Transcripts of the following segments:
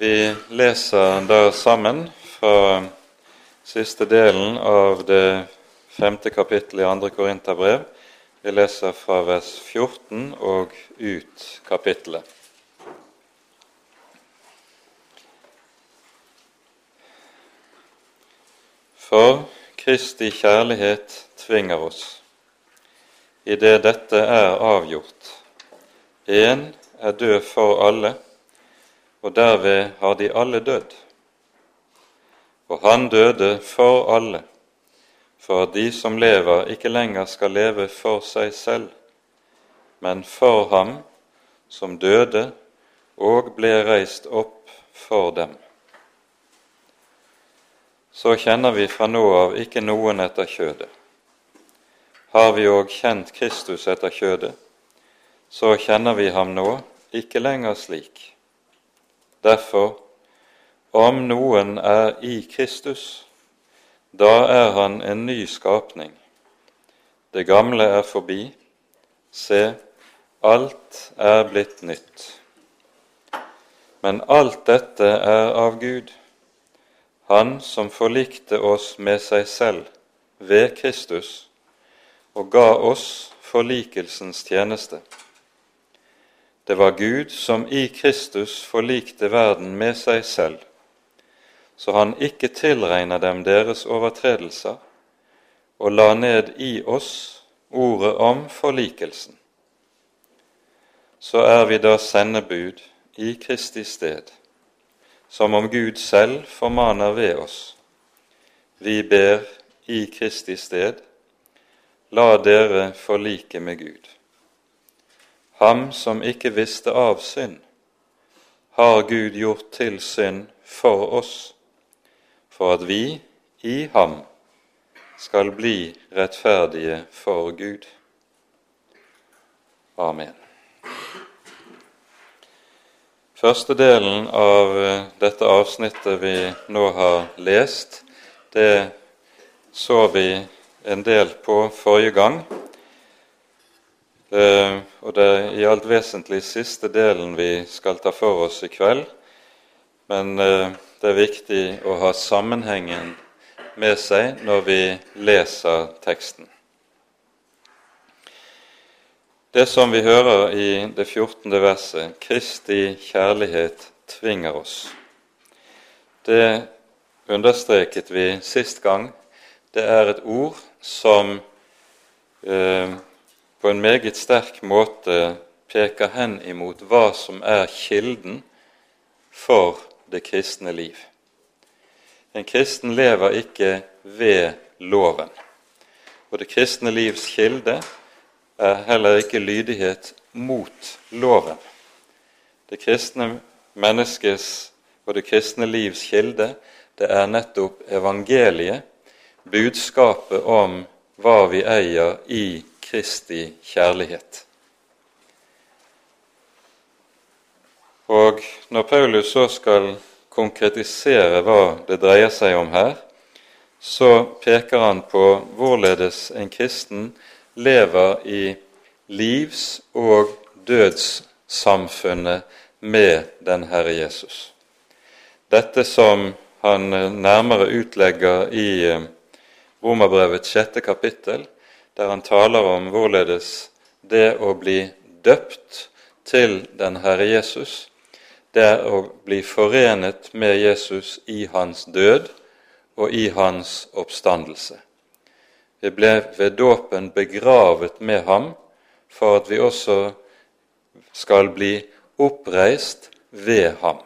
Vi leser da sammen fra siste delen av det femte kapittelet i andre Korinterbrev. Vi leser fra vers 14 og ut kapittelet. For Kristi kjærlighet tvinger oss, idet dette er avgjort. Én er død for alle og derved har de alle dødd. Og han døde for alle, for at de som lever, ikke lenger skal leve for seg selv, men for ham som døde og ble reist opp for dem. Så kjenner vi fra nå av ikke noen etter kjødet. Har vi òg kjent Kristus etter kjødet, så kjenner vi ham nå ikke lenger slik. Derfor, om noen er i Kristus, da er han en ny skapning. Det gamle er forbi. Se, alt er blitt nytt. Men alt dette er av Gud, Han som forlikte oss med seg selv ved Kristus og ga oss forlikelsens tjeneste. Det var Gud som i Kristus forlikte verden med seg selv, så han ikke tilregner dem deres overtredelser, og la ned i oss ordet om forlikelsen. Så er vi da sendebud i Kristi sted, som om Gud selv formaner ved oss. Vi ber i Kristi sted, la dere forlike med Gud. Ham som ikke visste av synd, har Gud gjort til synd for oss, for at vi i ham skal bli rettferdige for Gud. Amen. Første delen av dette avsnittet vi nå har lest, det så vi en del på forrige gang. Eh, og det er i alt vesentlig siste delen vi skal ta for oss i kveld. Men eh, det er viktig å ha sammenhengen med seg når vi leser teksten. Det som vi hører i det 14. verset, 'Kristi kjærlighet tvinger oss', det understreket vi sist gang. Det er et ord som eh, på en meget sterk måte peker hen imot hva som er kilden for det kristne liv. En kristen lever ikke ved loven, og det kristne livs kilde er heller ikke lydighet mot loven. Det kristne menneskes og det kristne livs kilde, det er nettopp evangeliet, budskapet om hva vi eier i Kristi kjærlighet. Og når Paulus så skal konkretisere hva det dreier seg om her, så peker han på hvorledes en kristen lever i livs- og dødssamfunnet med den Herre Jesus. Dette som han nærmere utlegger i eh, Romerbrevets sjette kapittel, der han taler om hvorledes det å bli døpt til den Herre Jesus, det er å bli forenet med Jesus i hans død og i hans oppstandelse. Vi ble ved dåpen begravet med ham for at vi også skal bli oppreist ved ham.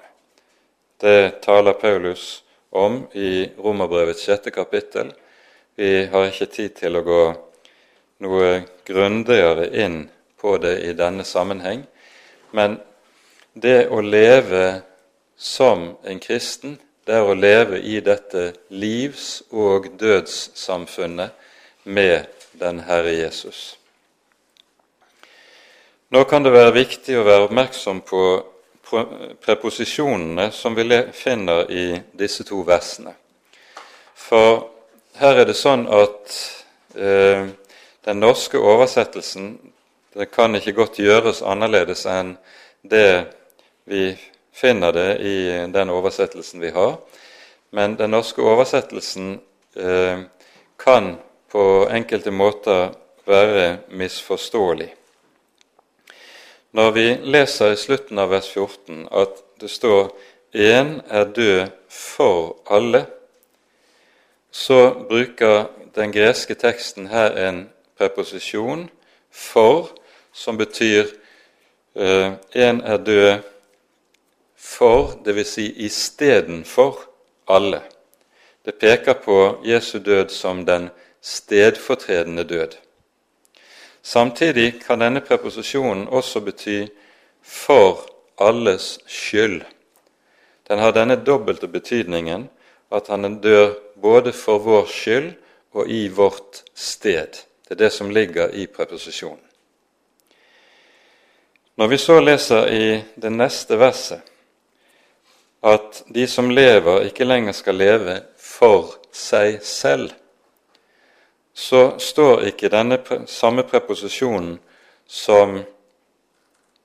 Det taler Paulus om i Romerbrevets sjette kapittel. Vi har ikke tid til å gå noe grundigere inn på det i denne sammenheng. Men det å leve som en kristen, det er å leve i dette livs- og dødssamfunnet med den Herre Jesus. Nå kan det være viktig å være oppmerksom på preposisjonene som vi finner i disse to versene. For her er det sånn at eh, den norske oversettelsen det kan ikke godt gjøres annerledes enn det vi finner det i den oversettelsen vi har. Men den norske oversettelsen eh, kan på enkelte måter være misforståelig. Når vi leser i slutten av vers 14 at det står 'én er død for alle', så bruker den greske teksten her en preposisjon 'for', som betyr eh, en er død for, dvs. Si istedenfor alle. Det peker på Jesu død som den stedfortredende død. Samtidig kan denne preposisjonen også bety 'for alles skyld'. Den har denne dobbelte betydningen at han dør både for vår skyld og i vårt sted. Det er det som ligger i preposisjonen. Når vi så leser i det neste verset at de som lever, ikke lenger skal leve for seg selv, så står ikke denne samme preposisjonen som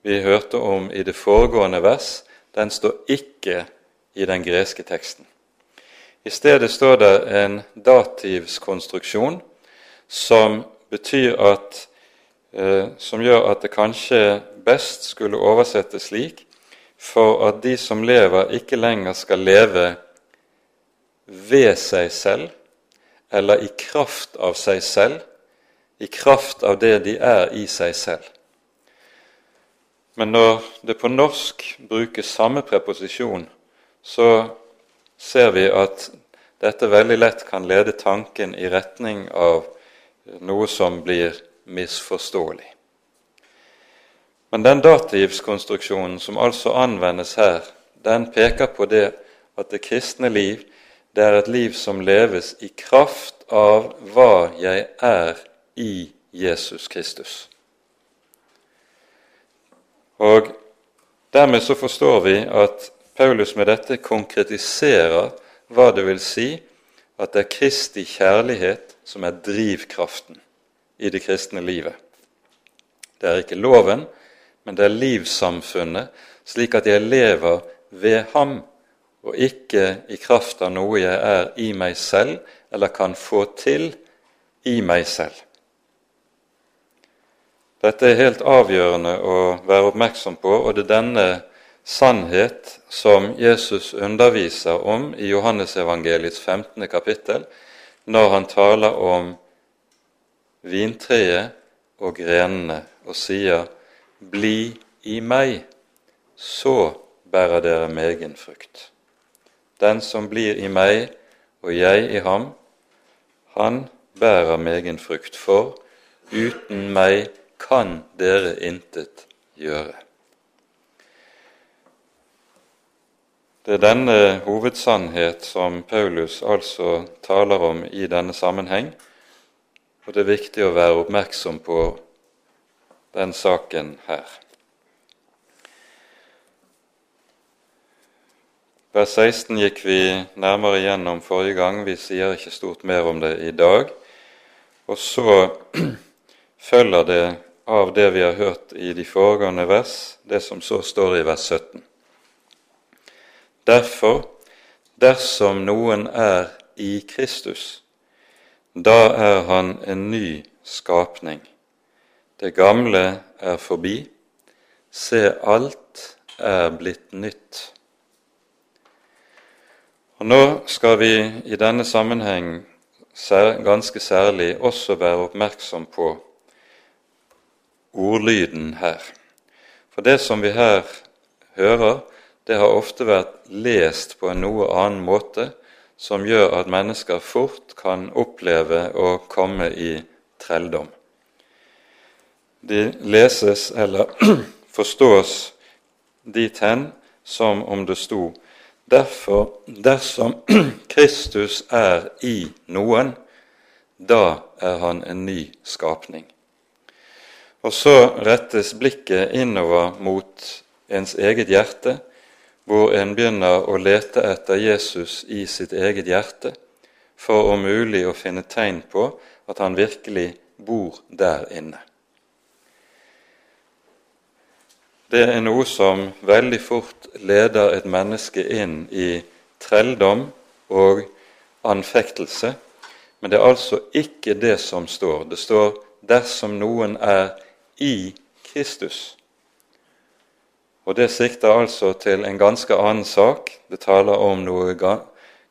vi hørte om i det foregående vers, den står ikke i den greske teksten. I stedet står det en dativskonstruksjon som betyr at eh, som gjør at det kanskje best skulle oversettes slik for at de som lever, ikke lenger skal leve ved seg selv eller i kraft av seg selv, i kraft av det de er i seg selv. Men når det på norsk brukes samme preposisjon, så ser vi at dette veldig lett kan lede tanken i retning av noe som blir misforståelig. Men den dativskonstruksjonen som altså anvendes her, den peker på det at det kristne liv det er et liv som leves i kraft av hva jeg er i Jesus Kristus. Og Dermed så forstår vi at Paulus med dette konkretiserer hva det vil si at det er Kristi kjærlighet som er drivkraften i det kristne livet. Det er ikke loven, men det er livssamfunnet, slik at jeg lever ved ham og ikke i kraft av noe jeg er i meg selv eller kan få til i meg selv. Dette er helt avgjørende å være oppmerksom på, og det er denne sannhet som Jesus underviser om i Johannesevangeliets 15. kapittel, når han taler om vintreet og grenene og sier:" Bli i meg, så bærer dere megen frukt. Den som blir i meg og jeg i ham, han bærer megen frukt, for uten meg kan dere intet gjøre. Det er denne hovedsannhet som Paulus altså taler om i denne sammenheng, og det er viktig å være oppmerksom på den saken her. Vers 16 gikk vi nærmere gjennom forrige gang. Vi sier ikke stort mer om det i dag. Og så følger det av det vi har hørt i de foregående vers, det som så står i vers 17. Derfor, dersom noen er i Kristus, da er han en ny skapning. Det gamle er forbi. Se, alt er blitt nytt. Og Nå skal vi i denne sammenheng ganske særlig også være oppmerksom på ordlyden her. For det som vi her hører, det har ofte vært lest på en noe annen måte, som gjør at mennesker fort kan oppleve å komme i trelldom. De leses eller forstås dit hen som om det sto Derfor, dersom Kristus er i noen, da er han en ny skapning. Og så rettes blikket innover mot ens eget hjerte, hvor en begynner å lete etter Jesus i sitt eget hjerte, for om mulig å finne tegn på at han virkelig bor der inne. det er noe som veldig fort leder et menneske inn i trelldom og anfektelse. Men det er altså ikke det som står. Det står 'dersom noen er i Kristus'. Og Det sikter altså til en ganske annen sak. Det taler om noe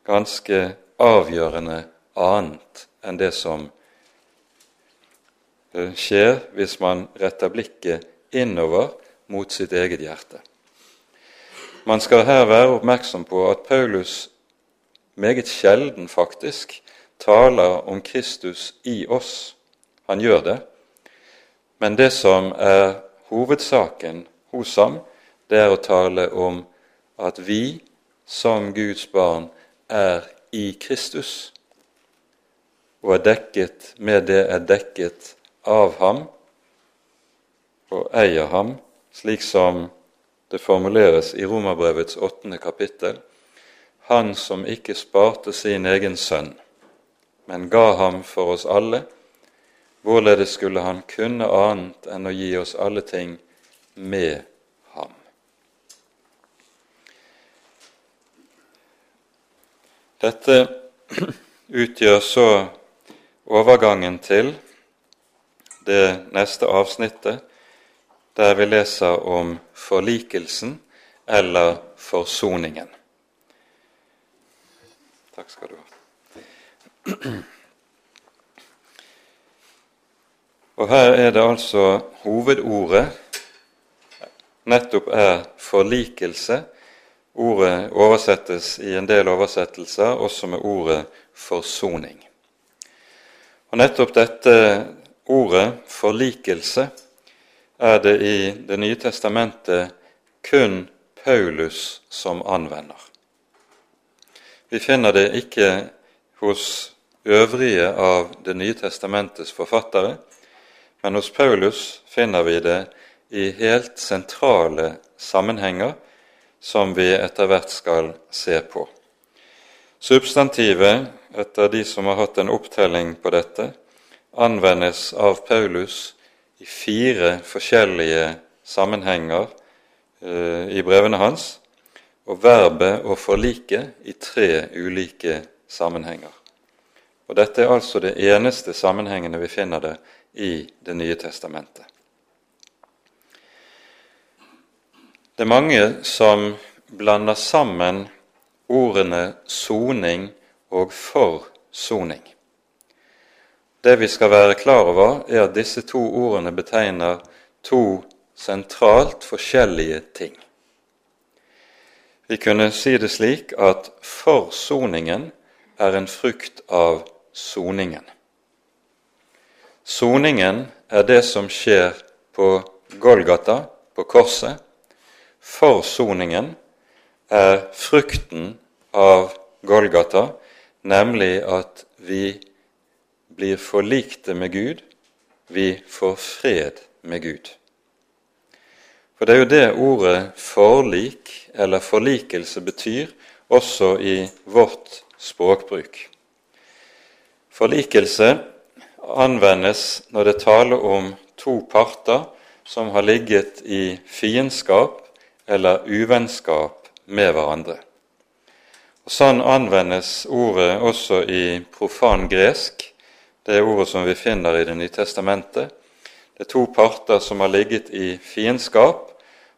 ganske avgjørende annet enn det som eh, skjer hvis man retter blikket innover mot sitt eget hjerte. Man skal her være oppmerksom på at Paulus meget sjelden faktisk taler om Kristus i oss. Han gjør det. Men det som er hovedsaken hos ham, det er å tale om at vi som Guds barn er i Kristus og er dekket med det er dekket av ham og eier ham, slik som det formuleres i Romerbrevets åttende kapittel. Han som ikke sparte sin egen sønn, men ga ham for oss alle, hvorledes skulle han kunne annet enn å gi oss alle ting med ham? Dette utgjør så overgangen til det neste avsnittet, der vi leser om forlikelsen eller forsoningen. Takk skal du ha. Og her er det altså hovedordet nettopp er forlikelse. Ordet oversettes i en del oversettelser også med ordet forsoning. Og Nettopp dette ordet forlikelse er det i Det nye testamentet kun Paulus som anvender. Vi finner det ikke hos øvrige av Det nye testamentets forfattere, men hos Paulus finner vi det i helt sentrale sammenhenger som vi etter hvert skal se på. Substantivet etter de som har hatt en opptelling på dette, anvendes av Paulus i fire forskjellige sammenhenger eh, i brevene hans, og verbet å forlike i tre ulike sammenhenger. Og Dette er altså det eneste sammenhengene vi finner det i Det nye testamentet. Det er mange som blander sammen ordene soning og forsoning. Det vi skal være klar over, er at disse to ordene betegner to sentralt forskjellige ting. Vi kunne si det slik at forsoningen er en frukt av soningen. Soningen er det som skjer på Golgata, på korset. Forsoningen er frukten av Golgata, nemlig at vi blir forlikte med Gud, vi får fred med Gud. For det er jo det ordet forlik eller forlikelse betyr også i vårt språkbruk. Forlikelse anvendes når det taler om to parter som har ligget i fiendskap eller uvennskap med hverandre. Og Sånn anvendes ordet også i profan gresk, det er ordet som vi finner i Det nye testamentet. Det er to parter som har ligget i fiendskap,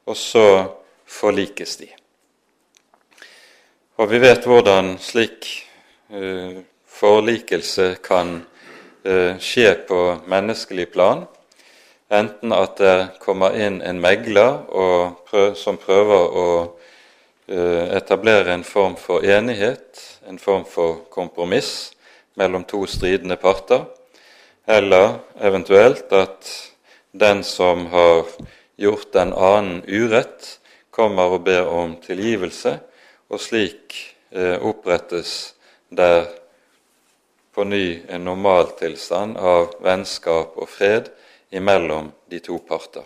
og så forlikes de. Og vi vet hvordan slik uh, forlikelse kan uh, skje på menneskelig plan. Enten at det kommer inn en megler prøv, som prøver å Eh, etablere en form for enighet, en form for kompromiss mellom to stridende parter, eller eventuelt at den som har gjort en annen urett, kommer og ber om tilgivelse, og slik eh, opprettes der på ny en normaltilstand av vennskap og fred imellom de to parter.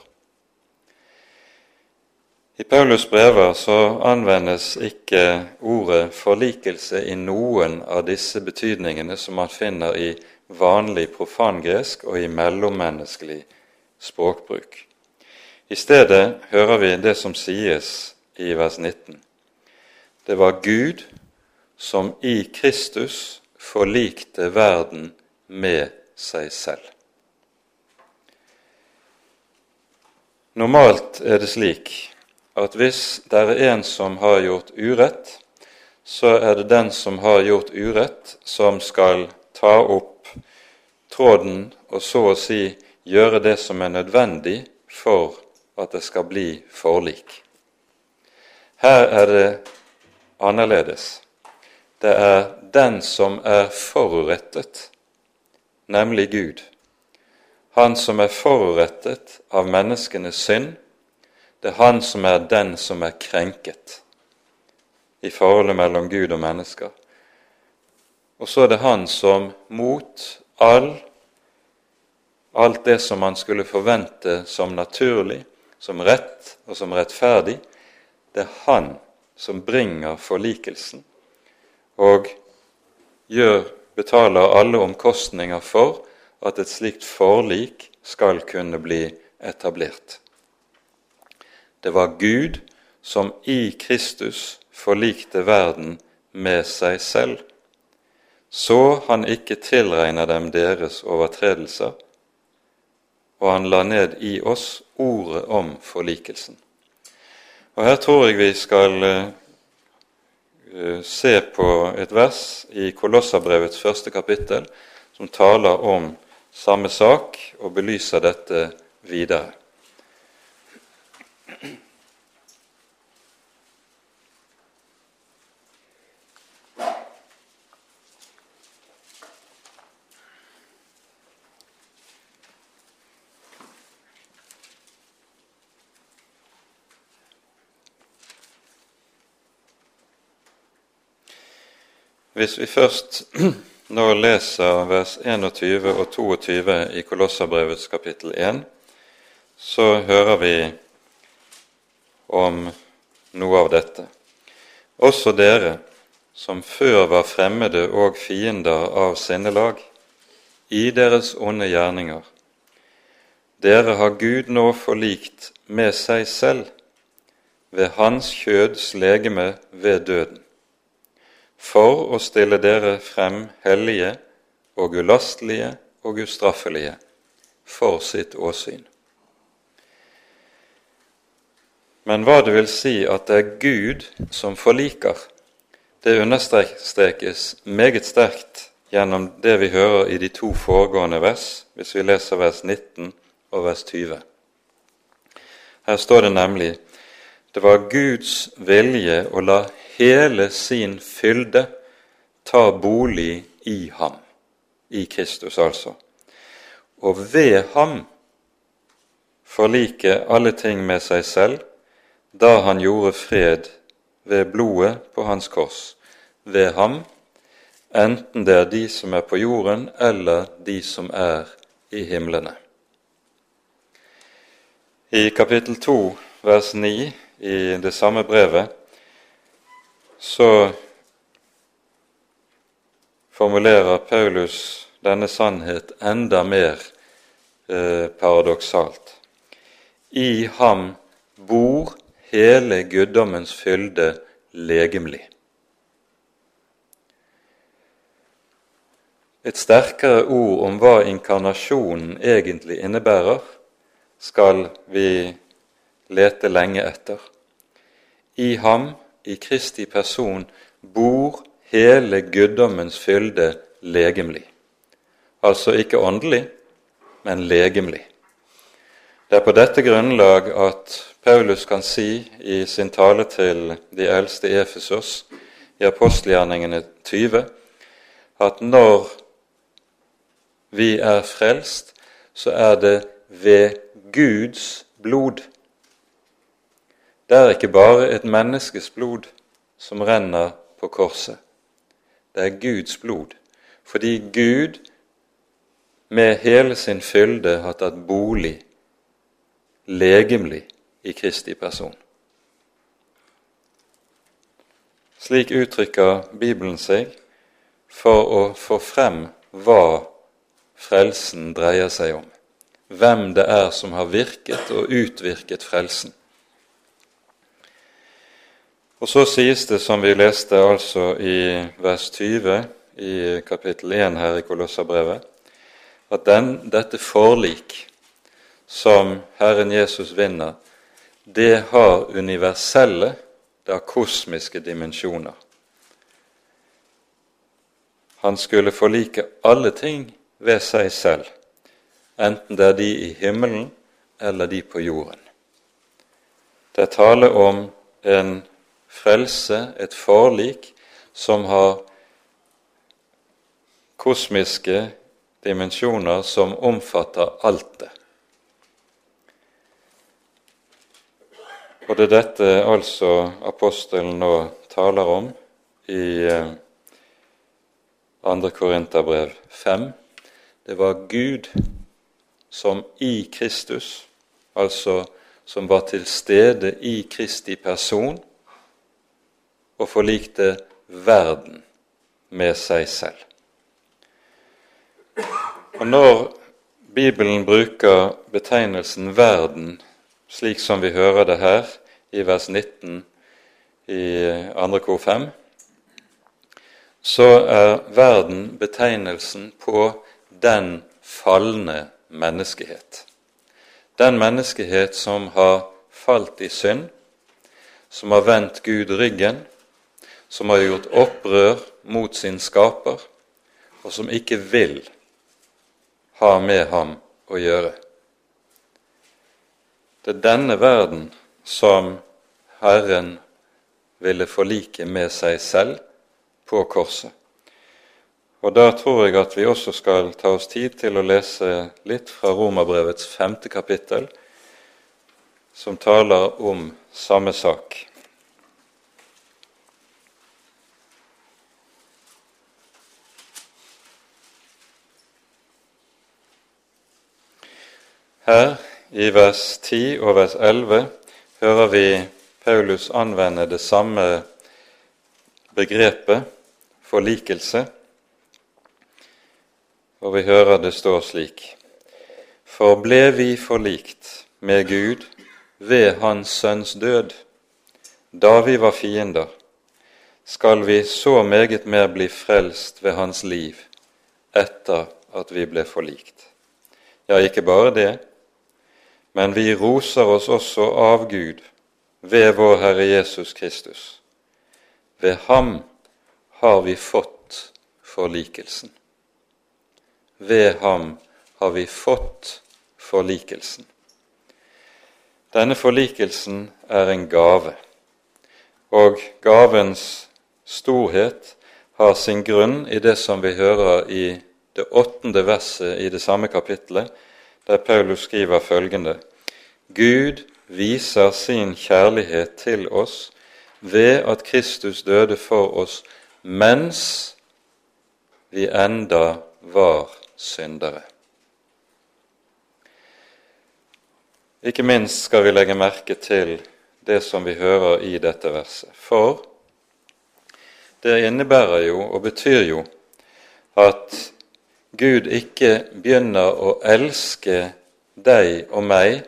I Paulus' brever så anvendes ikke ordet forlikelse i noen av disse betydningene som man finner i vanlig profangresk og i mellommenneskelig språkbruk. I stedet hører vi det som sies i vers 19. Det var Gud som i Kristus forlikte verden med seg selv. Normalt er det slik at hvis det er en som har gjort urett, så er det den som har gjort urett, som skal ta opp tråden og så å si gjøre det som er nødvendig for at det skal bli forlik. Her er det annerledes. Det er den som er forurettet, nemlig Gud. Han som er forurettet av menneskenes synd, det er han som er den som er krenket i forholdet mellom Gud og mennesker. Og så er det han som mot all, alt det som man skulle forvente som naturlig, som rett og som rettferdig, det er han som bringer forlikelsen og gjør, betaler alle omkostninger for at et slikt forlik skal kunne bli etablert. Det var Gud som i Kristus forlikte verden med seg selv, så han ikke tilregner dem deres overtredelser, og han la ned i oss ordet om forlikelsen. Og Her tror jeg vi skal uh, se på et vers i Kolossabrevets første kapittel som taler om samme sak og belyser dette videre. Hvis vi først nå leser vers 21 og 22 i Kolosserbrevets kapittel 1, så hører vi om noe av dette. Også dere som før var fremmede og fiender av sinnelag, i deres onde gjerninger. Dere har Gud nå forlikt med seg selv ved Hans kjøds legeme ved døden for å stille dere frem hellige og ulastelige og ustraffelige for sitt åsyn. Men hva det vil si at det er Gud som forliker, det understrekes meget sterkt gjennom det vi hører i de to foregående vers, hvis vi leser vers 19 og vers 20. Her står det nemlig det var Guds vilje å la hele sin fylde tar bolig i ham, i Kristus altså, og ved ham forlike alle ting med seg selv, da han gjorde fred ved blodet på hans kors, ved ham, enten det er de som er på jorden, eller de som er i himlene. I kapittel 2, vers 9 i det samme brevet så formulerer Paulus denne sannhet enda mer eh, paradoksalt. I ham bor hele guddommens fylde legemlig. Et sterkere ord om hva inkarnasjonen egentlig innebærer, skal vi lete lenge etter. I ham i Kristi person bor hele guddommens fylde legemlig. Altså ikke åndelig, men legemlig. Det er på dette grunnlag at Paulus kan si i sin tale til de eldste Efesos i apostelgjerningene 20 at når vi er frelst, så er det ved Guds blod det er ikke bare et menneskes blod som renner på korset. Det er Guds blod, fordi Gud med hele sin fylde har tatt bolig legemlig i Kristi person. Slik uttrykker Bibelen seg for å få frem hva frelsen dreier seg om. hvem det er som har virket og utvirket frelsen. Og så sies det, som vi leste altså i vers 20 i kapittel 1 her i Kolossabrevet, at den, dette forlik som Herren Jesus vinner, det har universelle, det har kosmiske dimensjoner. Han skulle forlike alle ting ved seg selv, enten det er de i himmelen eller de på jorden. Det er tale om en frelse, et forlik, som har kosmiske dimensjoner som omfatter alt det. Og det er dette altså apostelen nå taler om i 2. Eh, Korinterbrev 5. Det var Gud som i Kristus, altså som var til stede i Kristi person, og forlikte verden med seg selv. Og Når Bibelen bruker betegnelsen 'verden' slik som vi hører det her i vers 19 i andre kor 5, så er verden betegnelsen på den falne menneskehet. Den menneskehet som har falt i synd, som har vendt Gud ryggen, som har gjort opprør mot sin skaper, og som ikke vil ha med ham å gjøre. Det er denne verden som Herren ville forlike med seg selv på korset. Og Da tror jeg at vi også skal ta oss tid til å lese litt fra Romerbrevets femte kapittel, som taler om samme sak. Her i vers 10 og vers 11 hører vi Paulus anvende det samme begrepet forlikelse, og vi hører det står slik For ble vi forlikt med Gud ved Hans Sønns død, da vi var fiender, skal vi så meget mer bli frelst ved Hans liv etter at vi ble forlikt. Ja, ikke bare det, men vi roser oss også av Gud ved vår Herre Jesus Kristus. Ved ham har vi fått forlikelsen. Ved ham har vi fått forlikelsen. Denne forlikelsen er en gave, og gavens storhet har sin grunn i det som vi hører i det åttende verset i det samme kapittelet, der Paulus skriver følgende Gud viser sin kjærlighet til oss ved at Kristus døde for oss mens vi enda var syndere. Ikke minst skal vi legge merke til det som vi hører i dette verset. For det innebærer jo og betyr jo at Gud ikke begynner å elske deg og meg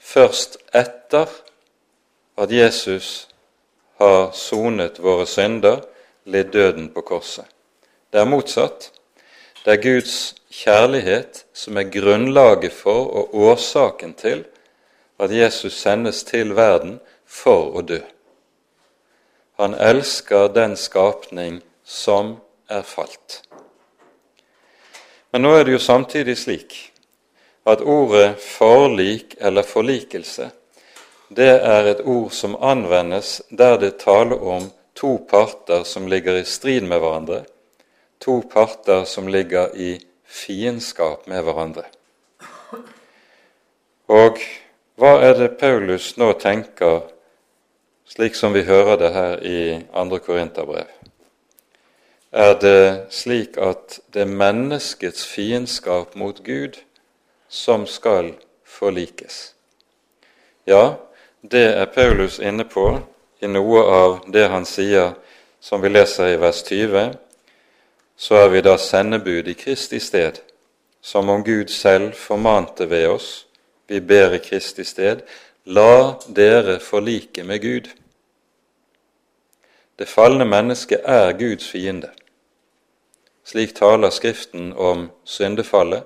først etter at Jesus har sonet våre synder, lidd døden på korset. Det er motsatt. Det er Guds kjærlighet som er grunnlaget for og årsaken til at Jesus sendes til verden for å dø. Han elsker den skapning som er falt. Men nå er det jo samtidig slik at ordet forlik eller forlikelse det er et ord som anvendes der det taler om to parter som ligger i strid med hverandre, to parter som ligger i fiendskap med hverandre. Og hva er det Paulus nå tenker, slik som vi hører det her i 2. Korinterbrev? Er det slik at det er menneskets fiendskap mot Gud som skal forlikes. Ja, det er Paulus inne på i noe av det han sier, som vi leser i vers 20. Så er vi da sendebud i Kristi sted, som om Gud selv formante ved oss, vi ber i Kristi sted, la dere forlike med Gud. Det falne mennesket er Guds fiende. Slik taler Skriften om syndefallet.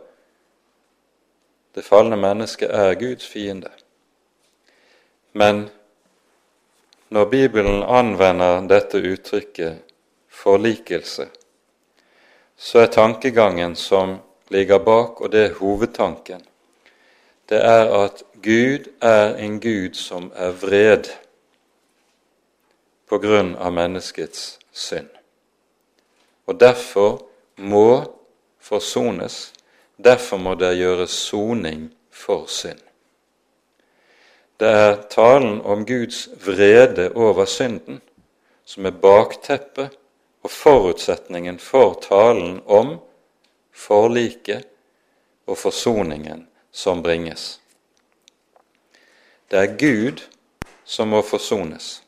Det falne mennesket er Guds fiende. Men når Bibelen anvender dette uttrykket forlikelse, så er tankegangen som ligger bak, og det er hovedtanken, det er at Gud er en Gud som er vred på grunn av menneskets synd. Og derfor må forsones. Derfor må det gjøres soning for synd. Det er talen om Guds vrede over synden som er bakteppet og forutsetningen for talen om forliket og forsoningen som bringes. Det er Gud som må forsones.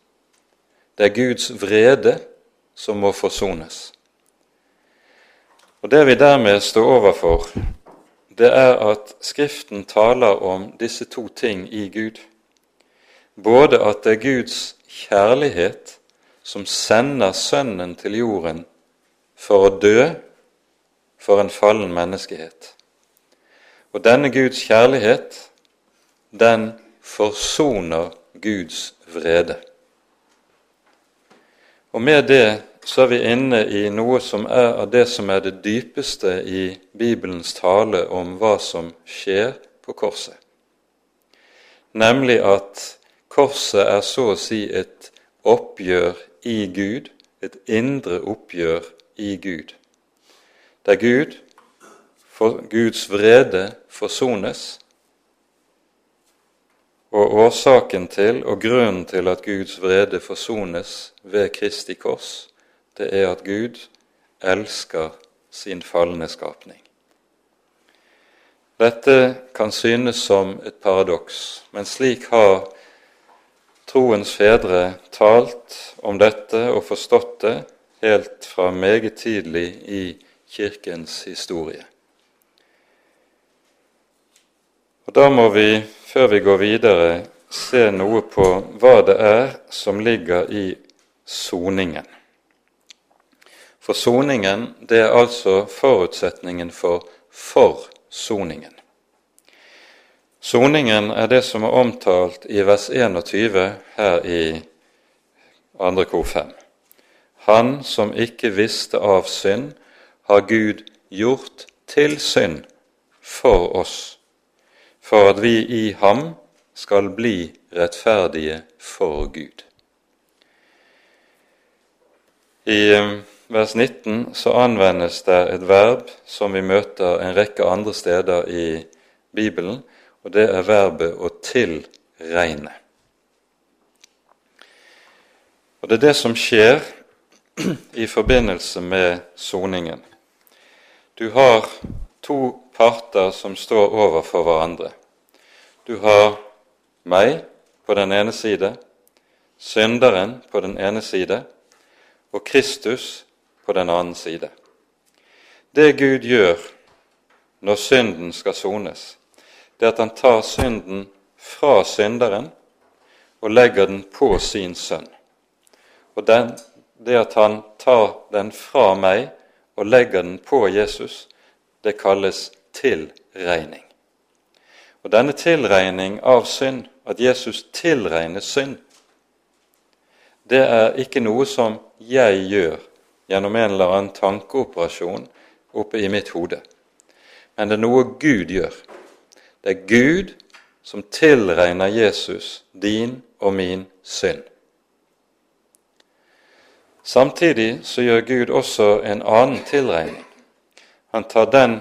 Det er Guds vrede som må forsones. Og Det vi dermed står overfor, det er at Skriften taler om disse to ting i Gud. Både at det er Guds kjærlighet som sender Sønnen til jorden for å dø for en fallen menneskehet. Og denne Guds kjærlighet, den forsoner Guds vrede. Og med det så er vi inne i noe som er av det som er det dypeste i Bibelens tale om hva som skjer på korset. Nemlig at korset er så å si et oppgjør i Gud, et indre oppgjør i Gud, der Gud, for Guds vrede, forsones. Og årsaken til og grunnen til at Guds vrede forsones ved Kristi kors, det er at Gud elsker sin falne skapning. Dette kan synes som et paradoks, men slik har troens fedre talt om dette og forstått det helt fra meget tidlig i Kirkens historie. Og Da må vi, før vi går videre, se noe på hva det er som ligger i soningen. For soningen det er altså forutsetningen for forsoningen. Soningen er det som er omtalt i vers 21 her i 2. kor 5. Han som ikke visste av synd, har Gud gjort til synd for oss, for at vi i ham skal bli rettferdige for Gud. I eh, vers 19 så anvendes det et verb som vi møter en rekke andre steder i Bibelen, og det er verbet 'å tilregne'. Og Det er det som skjer i forbindelse med soningen. Du har to parter som står overfor hverandre. Du har meg på den ene side, synderen på den ene side og Kristus på den annen side. Det Gud gjør når synden skal sones, det er at han tar synden fra synderen og legger den på sin sønn. Og den, det at han tar den fra meg og legger den på Jesus, det kalles tilregning. Og denne tilregning av synd, at Jesus tilregner synd, det er ikke noe som jeg gjør gjennom en eller annen tankeoperasjon oppe i mitt hode, men det er noe Gud gjør. Det er Gud som tilregner Jesus din og min synd. Samtidig så gjør Gud også en annen tilregning. Han tar den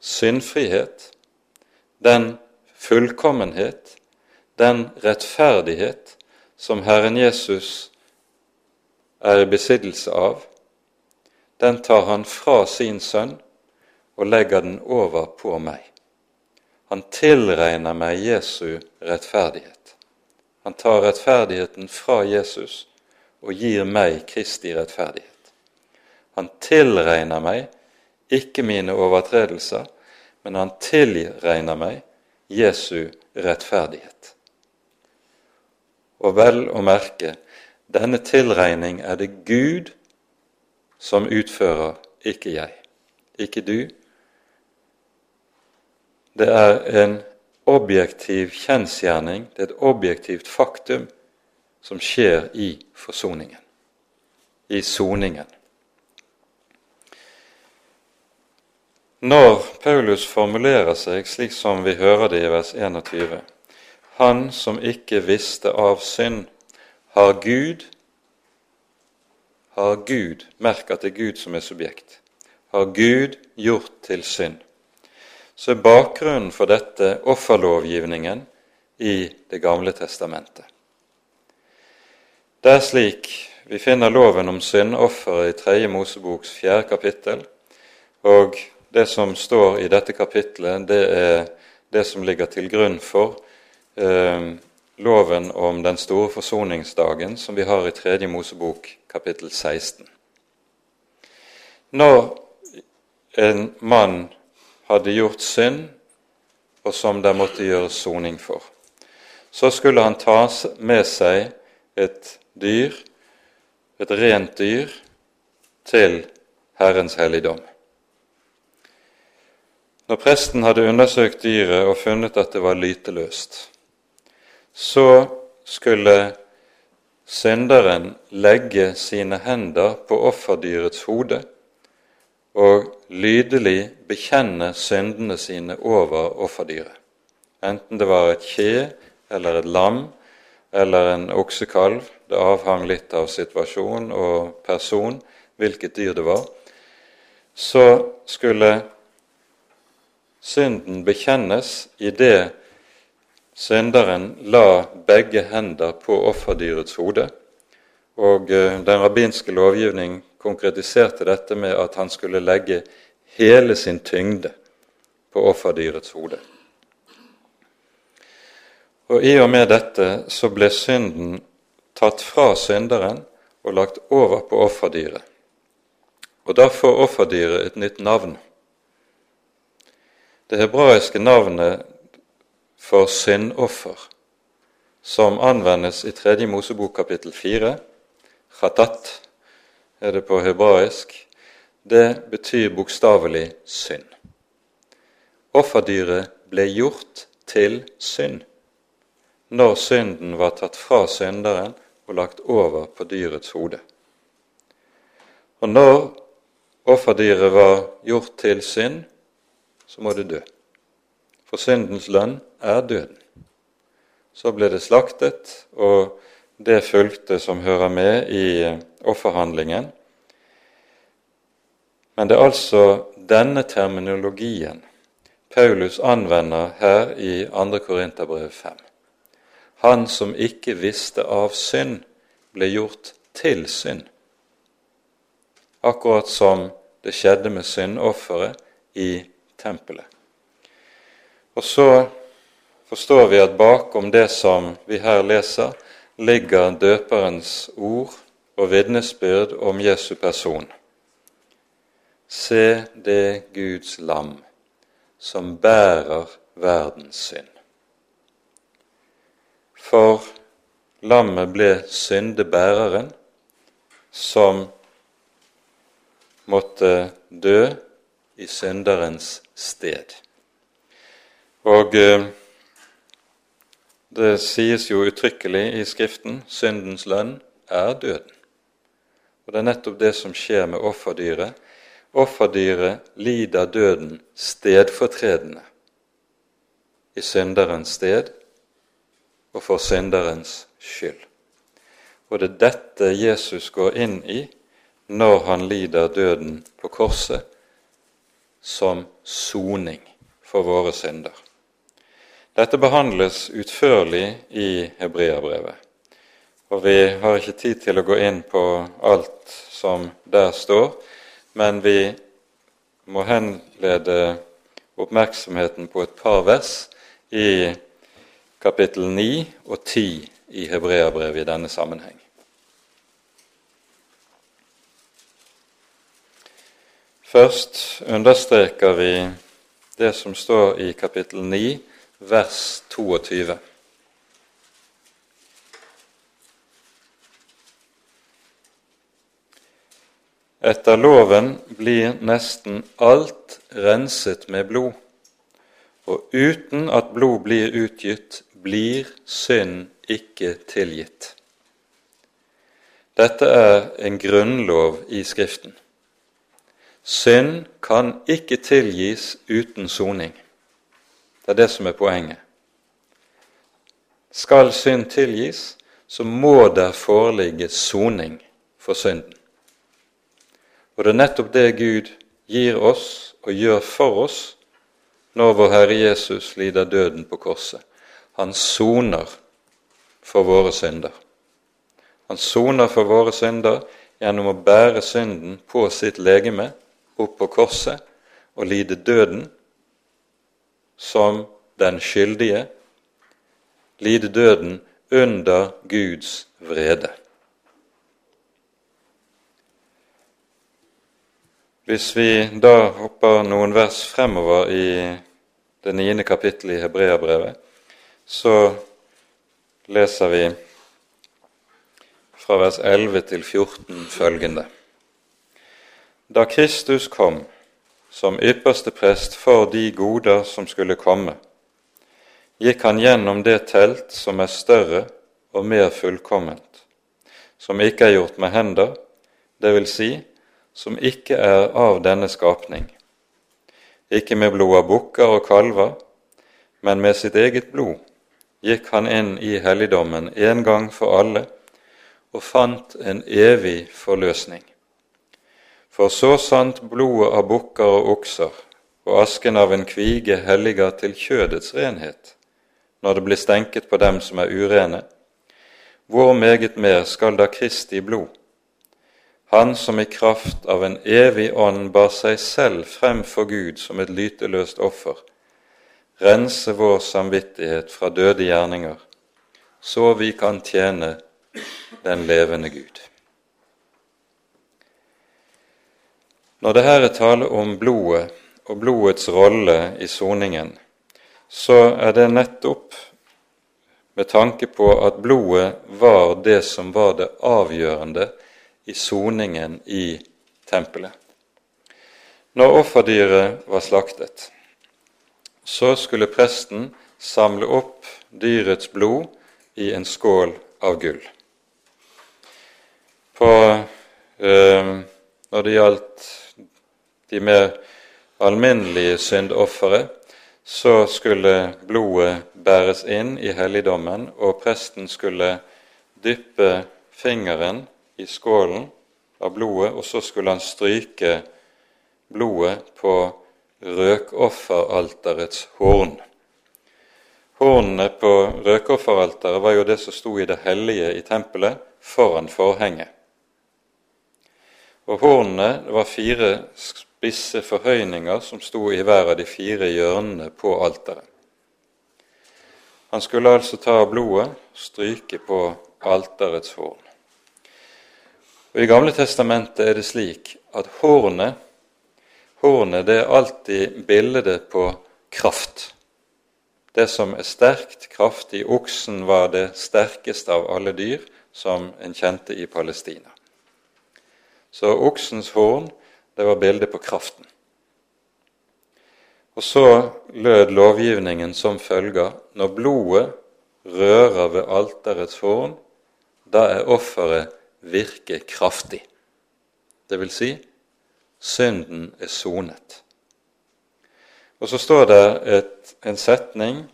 syndfrihet, den fullkommenhet, den rettferdighet som Herren Jesus er i besittelse av, den tar han fra sin sønn og legger den over på meg. Han tilregner meg Jesu rettferdighet. Han tar rettferdigheten fra Jesus og gir meg Kristi rettferdighet. Han tilregner meg ikke mine overtredelser, men han tilregner meg Jesu rettferdighet. Og vel å merke, denne tilregning er det Gud som utfører, ikke jeg, ikke du. Det er en objektiv kjensgjerning, det er et objektivt faktum som skjer i forsoningen, i soningen. Når Paulus formulerer seg slik som vi hører det i vers 21 Han som ikke visste av synd, har Gud har Gud, merk at det er Gud som er subjekt, har Gud gjort til synd så er bakgrunnen for dette offerlovgivningen i Det gamle testamentet. Det er slik vi finner loven om syndofferet i Tredje Moseboks fjerde kapittel. Og det som står i dette kapittelet, det er det som ligger til grunn for eh, loven om den store forsoningsdagen som vi har i Tredje Mosebok kapittel 16. Når en mann hadde gjort synd, og som det måtte gjøres soning for. Så skulle han ta med seg et dyr, et rent dyr, til Herrens helligdom. Når presten hadde undersøkt dyret og funnet at det var lyteløst, så skulle synderen legge sine hender på offerdyrets hode og lydelig bekjenne syndene sine over offerdyret. Enten det var et kje eller et lam eller en oksekalv, det avhang litt av situasjon og person hvilket dyr det var, så skulle synden bekjennes i det synderen la begge hender på offerdyrets hode. Og eh, den rabbinske lovgivning konkretiserte dette med at han skulle legge hele sin tyngde på offerdyrets hode. Og I og med dette så ble synden tatt fra synderen og lagt over på offerdyret. Og da får offerdyret et nytt navn. Det hebraiske navnet for syndoffer, som anvendes i 3. Mosebok kapittel 4, chatat, er det på hebraisk, det betyr bokstavelig synd. Offerdyret ble gjort til synd når synden var tatt fra synderen og lagt over på dyrets hode. Og når offerdyret var gjort til synd, så må det dø. For syndens lønn er døden. Så ble det slaktet, og det fulgte som hører med i offerhandlingen. Men det er altså denne terminologien Paulus anvender her i 2. Korinterbrev 5. Han som ikke visste av synd, ble gjort til synd. Akkurat som det skjedde med syndofferet i tempelet. Og så forstår vi at bakom det som vi her leser, ligger døperens ord og vitnesbyrd om Jesu person. Se det Guds lam som bærer verdens synd. For lammet ble syndebæreren som måtte dø i synderens sted. Og eh, det sies jo uttrykkelig i Skriften syndens lønn er døden. Og det er nettopp det som skjer med offerdyret. Offerdyret lider døden stedfortredende i synderens sted og for synderens skyld. Og det er dette Jesus går inn i når han lider døden på korset som soning for våre synder. Dette behandles utførlig i Hebreabrevet. Og vi har ikke tid til å gå inn på alt som der står, men vi må henlede oppmerksomheten på et par vers i kapittel 9 og 10 i Hebreabrevet i denne sammenheng. Først understreker vi det som står i kapittel 9, vers 22. Etter loven blir nesten alt renset med blod, og uten at blod blir utgitt, blir synd ikke tilgitt. Dette er en grunnlov i Skriften. Synd kan ikke tilgis uten soning. Det er det som er poenget. Skal synd tilgis, så må der foreligge soning for synden. Og det er nettopp det Gud gir oss og gjør for oss når vår Herre Jesus lider døden på korset. Han soner for våre synder. Han soner for våre synder gjennom å bære synden på sitt legeme opp på korset og lide døden som den skyldige, lide døden under Guds vrede. Hvis vi da hopper noen vers fremover i det niende kapittelet i Hebreabrevet, så leser vi fra vers 11 til 14 følgende. Da Kristus kom som ypperste prest for de goder som skulle komme, gikk han gjennom det telt som er større og mer fullkomment, som ikke er gjort med hender, vil si, som ikke er av denne skapning, ikke med blod av bukker og kalver, men med sitt eget blod gikk han inn i helligdommen en gang for alle og fant en evig forløsning. For så sant blodet av bukker og okser og asken av en kvige helliger til kjødets renhet, når det blir stenket på dem som er urene, hvor meget mer skal da Kristi blod, han som i kraft av en evig ånd bar seg selv frem for Gud som et lyteløst offer, rense vår samvittighet fra døde gjerninger, så vi kan tjene den levende Gud. Når det her er tale om blodet og blodets rolle i soningen, så er det nettopp med tanke på at blodet var det som var det avgjørende i soningen i tempelet. Når offerdyret var slaktet, så skulle presten samle opp dyrets blod i en skål av gull. På, eh, når det gjaldt de mer alminnelige syndoffere, så skulle blodet bæres inn i helligdommen, og presten skulle dyppe fingeren i skålen av blodet, og så skulle han stryke blodet på røkofferalterets horn. Hornene på røkofferalteret var jo det som sto i det hellige i tempelet foran forhenget. Og hornene var fire spisse forhøyninger som sto i hver av de fire hjørnene på alteret. Han skulle altså ta blodet, stryke på alterets horn. Og I Gamle testamentet er det slik at hornet, hornet det er alltid bildet på kraft. Det som er sterkt, kraftig. Oksen var det sterkeste av alle dyr som en kjente i Palestina. Så oksens horn, det var bildet på kraften. Og så lød lovgivningen som følger når blodet rører ved alterets horn, da er offeret virke kraftig. Det vil si synden er sonet. Og så står det et, en setning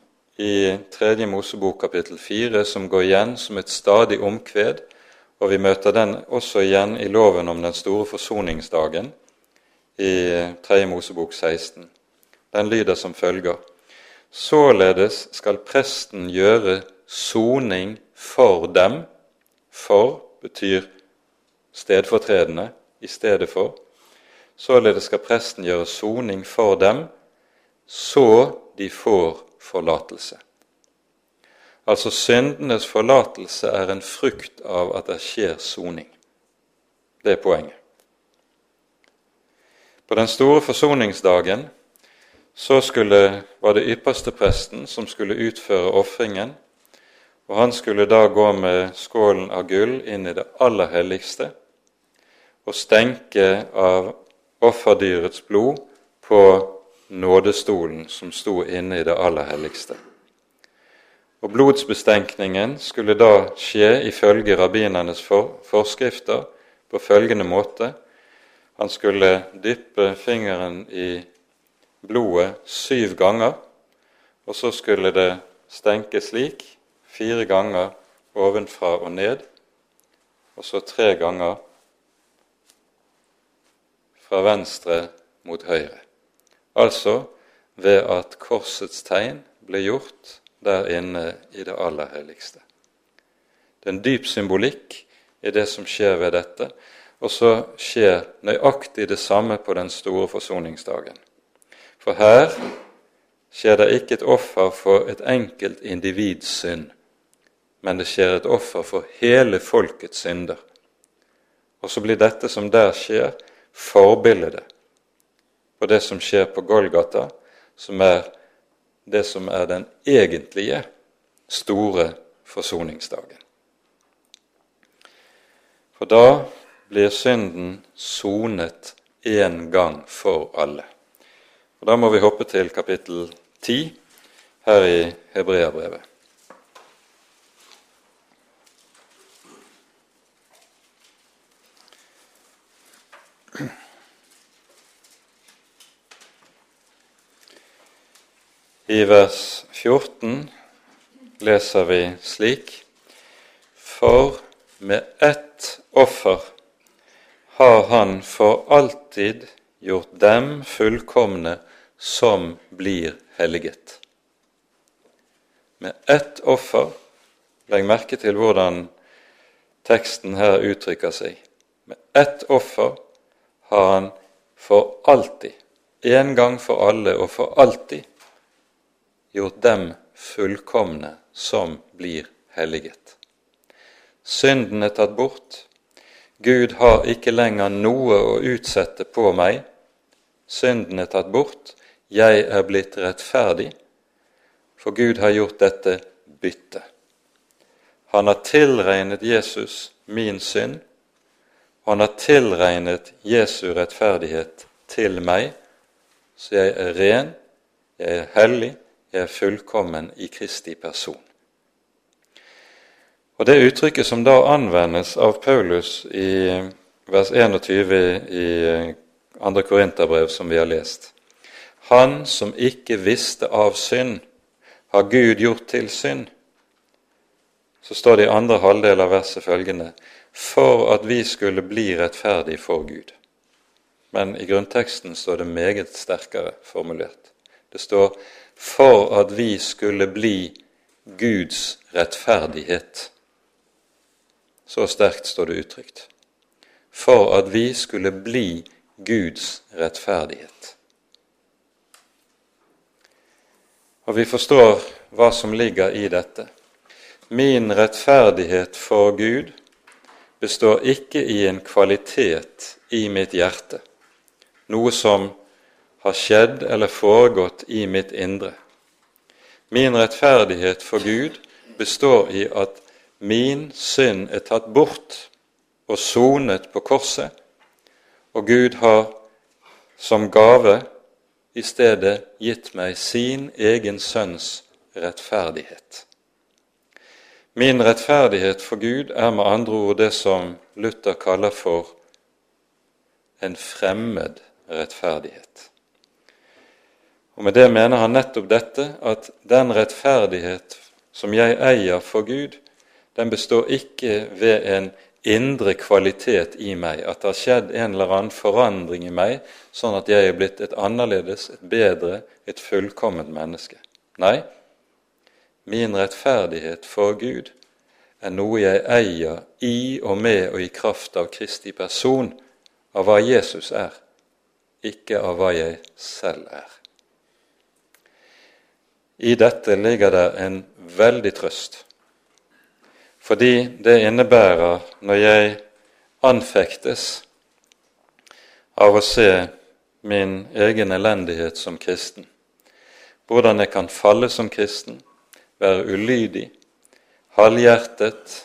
i 3. Mosebok kapittel 4 som går igjen som et stadig omkved, og vi møter den også igjen i loven om den store forsoningsdagen i 3. Mosebok 16. Den lyder som følger.: Således skal presten gjøre soning for dem, for betyr stedfortredende i stedet for. Således skal presten gjøre soning for dem, så de får forlatelse. Altså syndenes forlatelse er en frukt av at det skjer soning. Det er poenget. På den store forsoningsdagen Så skulle, var det ypperste presten som skulle utføre ofringen, og han skulle da gå med skålen av gull inn i det aller helligste og stenke av offerdyrets blod på nådestolen som sto inne i det aller helligste. Og Blodsbestenkningen skulle da skje ifølge rabbinernes forskrifter på følgende måte. Han skulle dyppe fingeren i blodet syv ganger, og så skulle det stenke slik fire ganger ovenfra og ned, og så tre ganger fra venstre mot høyre. Altså ved at korsets tegn ble gjort der inne i det aller helligste. Det er en dyp symbolikk i det som skjer ved dette, og så skjer nøyaktig det samme på den store forsoningsdagen. For her skjer det ikke et offer for et enkelt individs synd, men det skjer et offer for hele folkets synder. Og så blir dette som der skjer, forbildet på det som skjer på Golgata, som er det som er den egentlige store forsoningsdagen. For da blir synden sonet én gang for alle. Og Da må vi hoppe til kapittel 10 her i Hebreabrevet. I vers 14 leser vi slik For med ett offer har Han for alltid gjort dem fullkomne som blir helliget. Med ett offer Legg merke til hvordan teksten her uttrykker seg. Med ett offer har han for alltid, en gang for alle og for alltid, gjort dem fullkomne som blir helliget. Synden er tatt bort. Gud har ikke lenger noe å utsette på meg. Synden er tatt bort. Jeg er blitt rettferdig, for Gud har gjort dette bytte. Han har tilregnet Jesus min synd, han har tilregnet Jesu rettferdighet til meg, så jeg er ren, jeg er hellig, jeg er fullkommen i Kristi person. Og Det uttrykket som da anvendes av Paulus i vers 21 i 2. Korinterbrev, som vi har lest Han som ikke visste av synd, har Gud gjort til synd. Så står det i andre halvdel av verset følgende for at vi skulle bli rettferdige for Gud. Men i grunnteksten står det meget sterkere formulert. Det står for at vi skulle bli Guds rettferdighet. Så sterkt står det uttrykt. For at vi skulle bli Guds rettferdighet. Og vi forstår hva som ligger i dette. Min rettferdighet for Gud består ikke i en kvalitet i mitt hjerte, noe som har skjedd eller foregått i mitt indre. Min rettferdighet for Gud består i at min synd er tatt bort og sonet på korset, og Gud har som gave i stedet gitt meg sin egen sønns rettferdighet. Min rettferdighet for Gud er med andre ord det som Luther kaller for en fremmed rettferdighet. Og Med det mener han nettopp dette at den rettferdighet som jeg eier for Gud, den består ikke ved en indre kvalitet i meg, at det har skjedd en eller annen forandring i meg, sånn at jeg er blitt et annerledes, et bedre, et fullkomment menneske. Nei, min rettferdighet for Gud er noe jeg eier i og med og i kraft av Kristi person, av hva Jesus er, ikke av hva jeg selv er. I dette ligger det en veldig trøst, fordi det innebærer, når jeg anfektes av å se min egen elendighet som kristen, hvordan jeg kan falle som kristen, være ulydig, halvhjertet,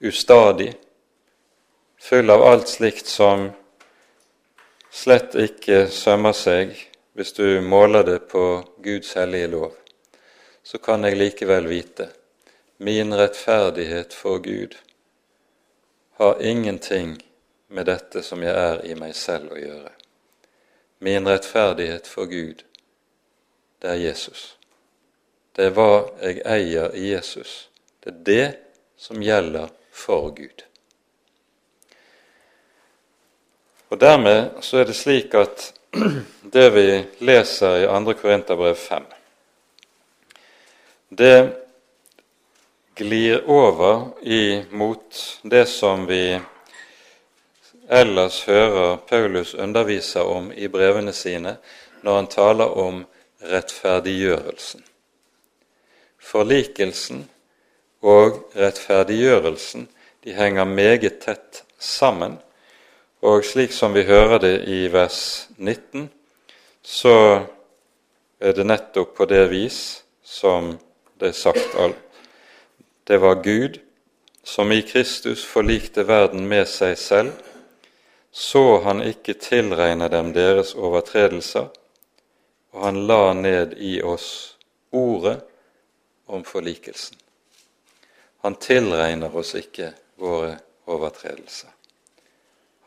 ustadig, full av alt slikt som slett ikke sømmer seg hvis du måler det på Guds hellige lov, så kan jeg likevel vite min rettferdighet for Gud har ingenting med dette som jeg er i meg selv å gjøre. Min rettferdighet for Gud, det er Jesus. Det er hva jeg eier i Jesus. Det er det som gjelder for Gud. Og Dermed så er det slik at det vi leser i 2. Korinterbrev 5, det glir over imot det som vi ellers hører Paulus undervise om i brevene sine når han taler om rettferdiggjørelsen. Forlikelsen og rettferdiggjørelsen de henger meget tett sammen. Og slik som vi hører det i vers 19, så er det nettopp på det vis som det er sagt. Det var Gud som i Kristus forlikte verden med seg selv, så han ikke tilregne dem deres overtredelser, og han la ned i oss ordet om forlikelsen. Han tilregner oss ikke våre overtredelser.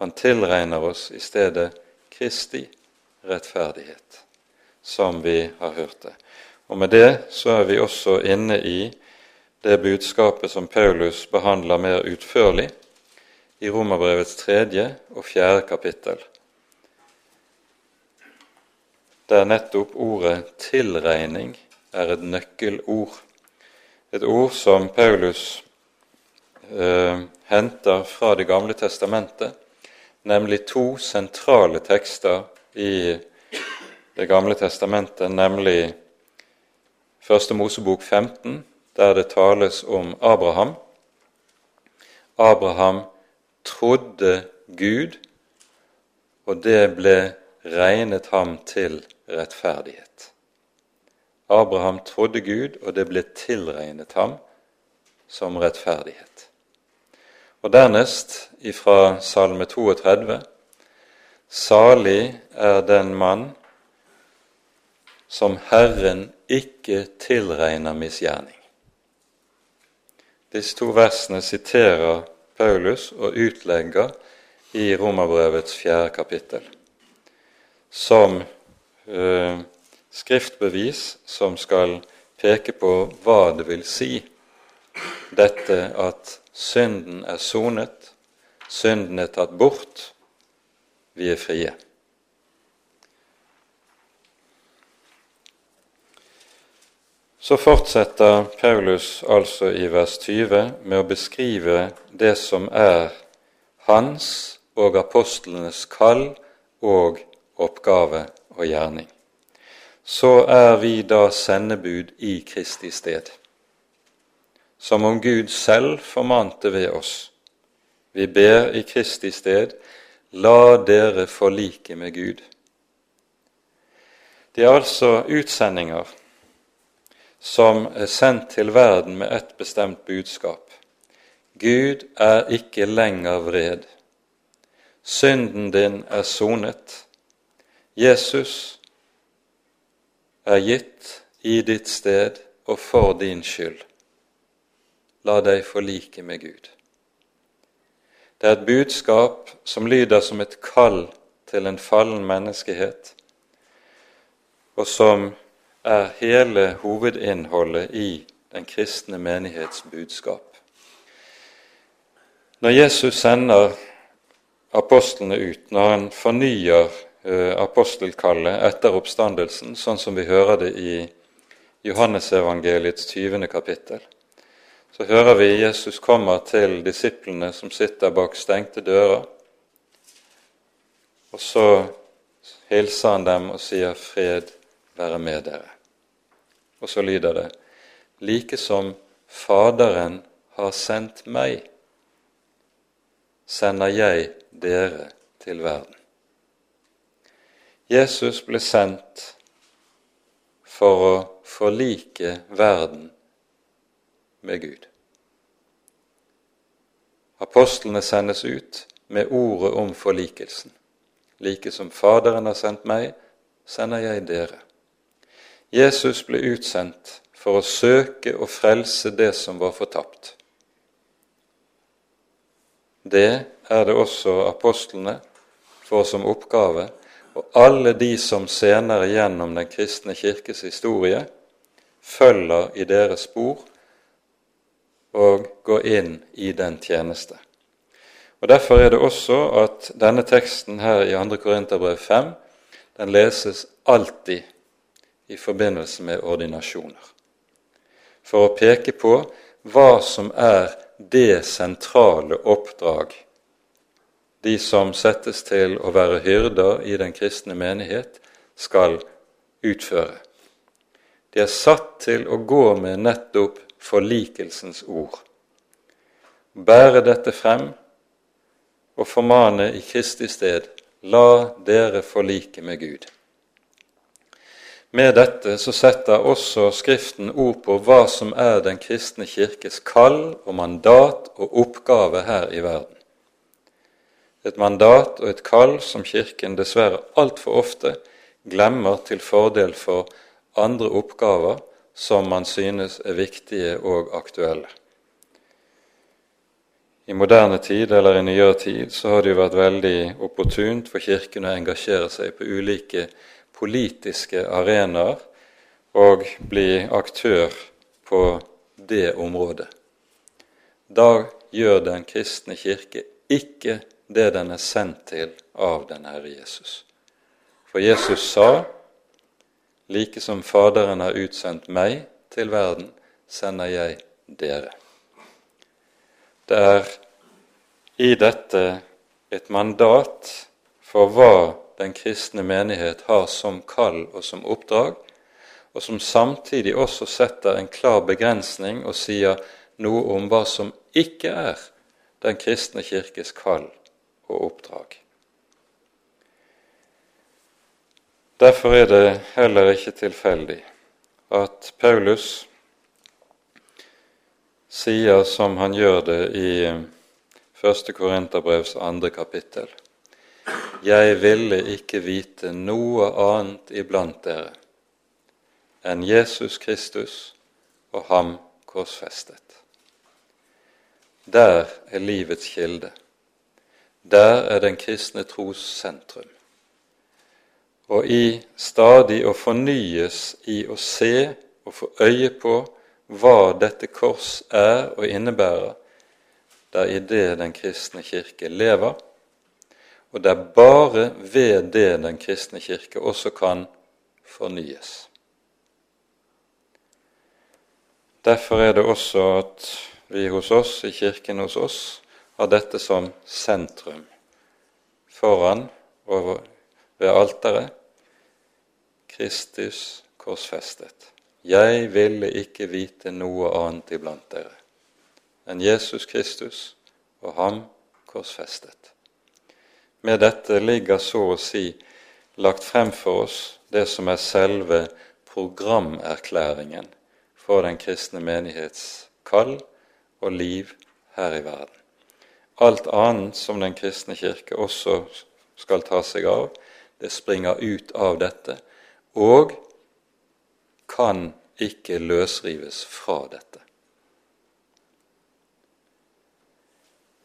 Han tilregner oss i stedet Kristi rettferdighet, som vi har hørt det. Og Med det så er vi også inne i det budskapet som Paulus behandler mer utførlig i Romerbrevets tredje og fjerde kapittel, der nettopp ordet 'tilregning' er et nøkkelord. Et ord som Paulus eh, henter fra Det gamle testamentet, nemlig to sentrale tekster i Det gamle testamentet, nemlig Første Mosebok 15, der det tales om Abraham. Abraham trodde Gud, og det ble regnet ham til rettferdighet. Abraham trodde Gud, og det ble tilregnet ham som rettferdighet. Og dernest ifra Salme 32.: Salig er den mann som Herren ikke tilregner misgjerning. Disse to versene siterer Paulus og utlegger i Romerbrevets fjerde kapittel som eh, skriftbevis som skal peke på hva det vil si dette at synden er sonet, synden er tatt bort, vi er frie. Så fortsetter Paulus altså i vers 20 med å beskrive det som er hans og apostlenes kall og oppgave og gjerning. Så er vi da sendebud i Kristi sted, som om Gud selv formante ved oss. Vi ber i Kristi sted, la dere forlike med Gud. Det er altså utsendinger som er sendt til verden med ett bestemt budskap. Gud er ikke lenger vred. Synden din er sonet. Jesus er gitt i ditt sted og for din skyld. La deg forlike med Gud. Det er et budskap som lyder som et kall til en fallen menneskehet, og som er hele hovedinnholdet i den kristne menighets budskap. Når Jesus sender apostlene ut, når han fornyer uh, apostelkallet etter oppstandelsen, sånn som vi hører det i Johannesevangeliets 20. kapittel, så hører vi Jesus kommer til disiplene som sitter bak stengte dører, og så hilser han dem og sier 'fred være med dere'. Og så lyder det like som Faderen har sendt meg, sender jeg dere til verden. Jesus ble sendt for å forlike verden med Gud. Apostlene sendes ut med ordet om forlikelsen. Like som Faderen har sendt meg, sender jeg dere. Jesus ble utsendt for å søke og frelse det som var fortapt. Det er det også apostlene får som oppgave, og alle de som senere gjennom den kristne kirkes historie følger i deres spor og går inn i den tjeneste. Og Derfor er det også at denne teksten her i 2. Korinterbrev 5 den leses alltid i forbindelse med ordinasjoner. For å peke på hva som er det sentrale oppdrag de som settes til å være hyrder i den kristne menighet, skal utføre. De er satt til å gå med nettopp forlikelsens ord. Bære dette frem og formane i Kristi sted la dere forlike med Gud. Med dette så setter også Skriften ord på hva som er den kristne kirkes kall og mandat og oppgave her i verden. Et mandat og et kall som Kirken dessverre altfor ofte glemmer til fordel for andre oppgaver som man synes er viktige og aktuelle. I moderne tid, eller i nyere tid, så har det jo vært veldig opportunt for Kirken å engasjere seg på ulike politiske arenaer og bli aktør på det området. Da gjør Den kristne kirke ikke det den er sendt til av den Herre Jesus. For Jesus sa Like som Faderen har utsendt meg til verden, sender jeg dere. Det er i dette et mandat for hva den kristne menighet har som kall og som oppdrag, og som samtidig også setter en klar begrensning og sier noe om hva som ikke er den kristne kirkes kall og oppdrag. Derfor er det heller ikke tilfeldig at Paulus sier som han gjør det i 1. Korinterbrevs andre kapittel. Jeg ville ikke vite noe annet iblant dere enn Jesus Kristus og ham korsfestet. Der er livets kilde. Der er den kristne tros sentrum og i stadig å fornyes i å se og få øye på hva dette kors er og innebærer, det er i det den kristne kirke lever, og det er bare ved det den kristne kirke også kan fornyes. Derfor er det også at vi hos oss, i kirken hos oss, har dette som sentrum foran og ved alteret Kristus korsfestet. Jeg ville ikke vite noe annet iblant dere enn Jesus Kristus og ham korsfestet. Med dette ligger så å si lagt frem for oss det som er selve programerklæringen for den kristne menighets kall og liv her i verden. Alt annet som Den kristne kirke også skal ta seg av, det springer ut av dette og kan ikke løsrives fra dette.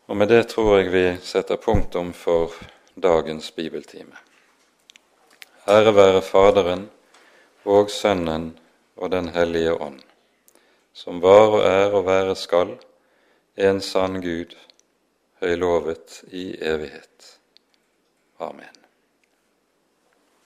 Og Med det tror jeg vi setter punktum for dagens bibeltime. Ære være Faderen og Sønnen og Den hellige ånd, som var og er og være skal, en sann Gud, høylovet i evighet. Amen.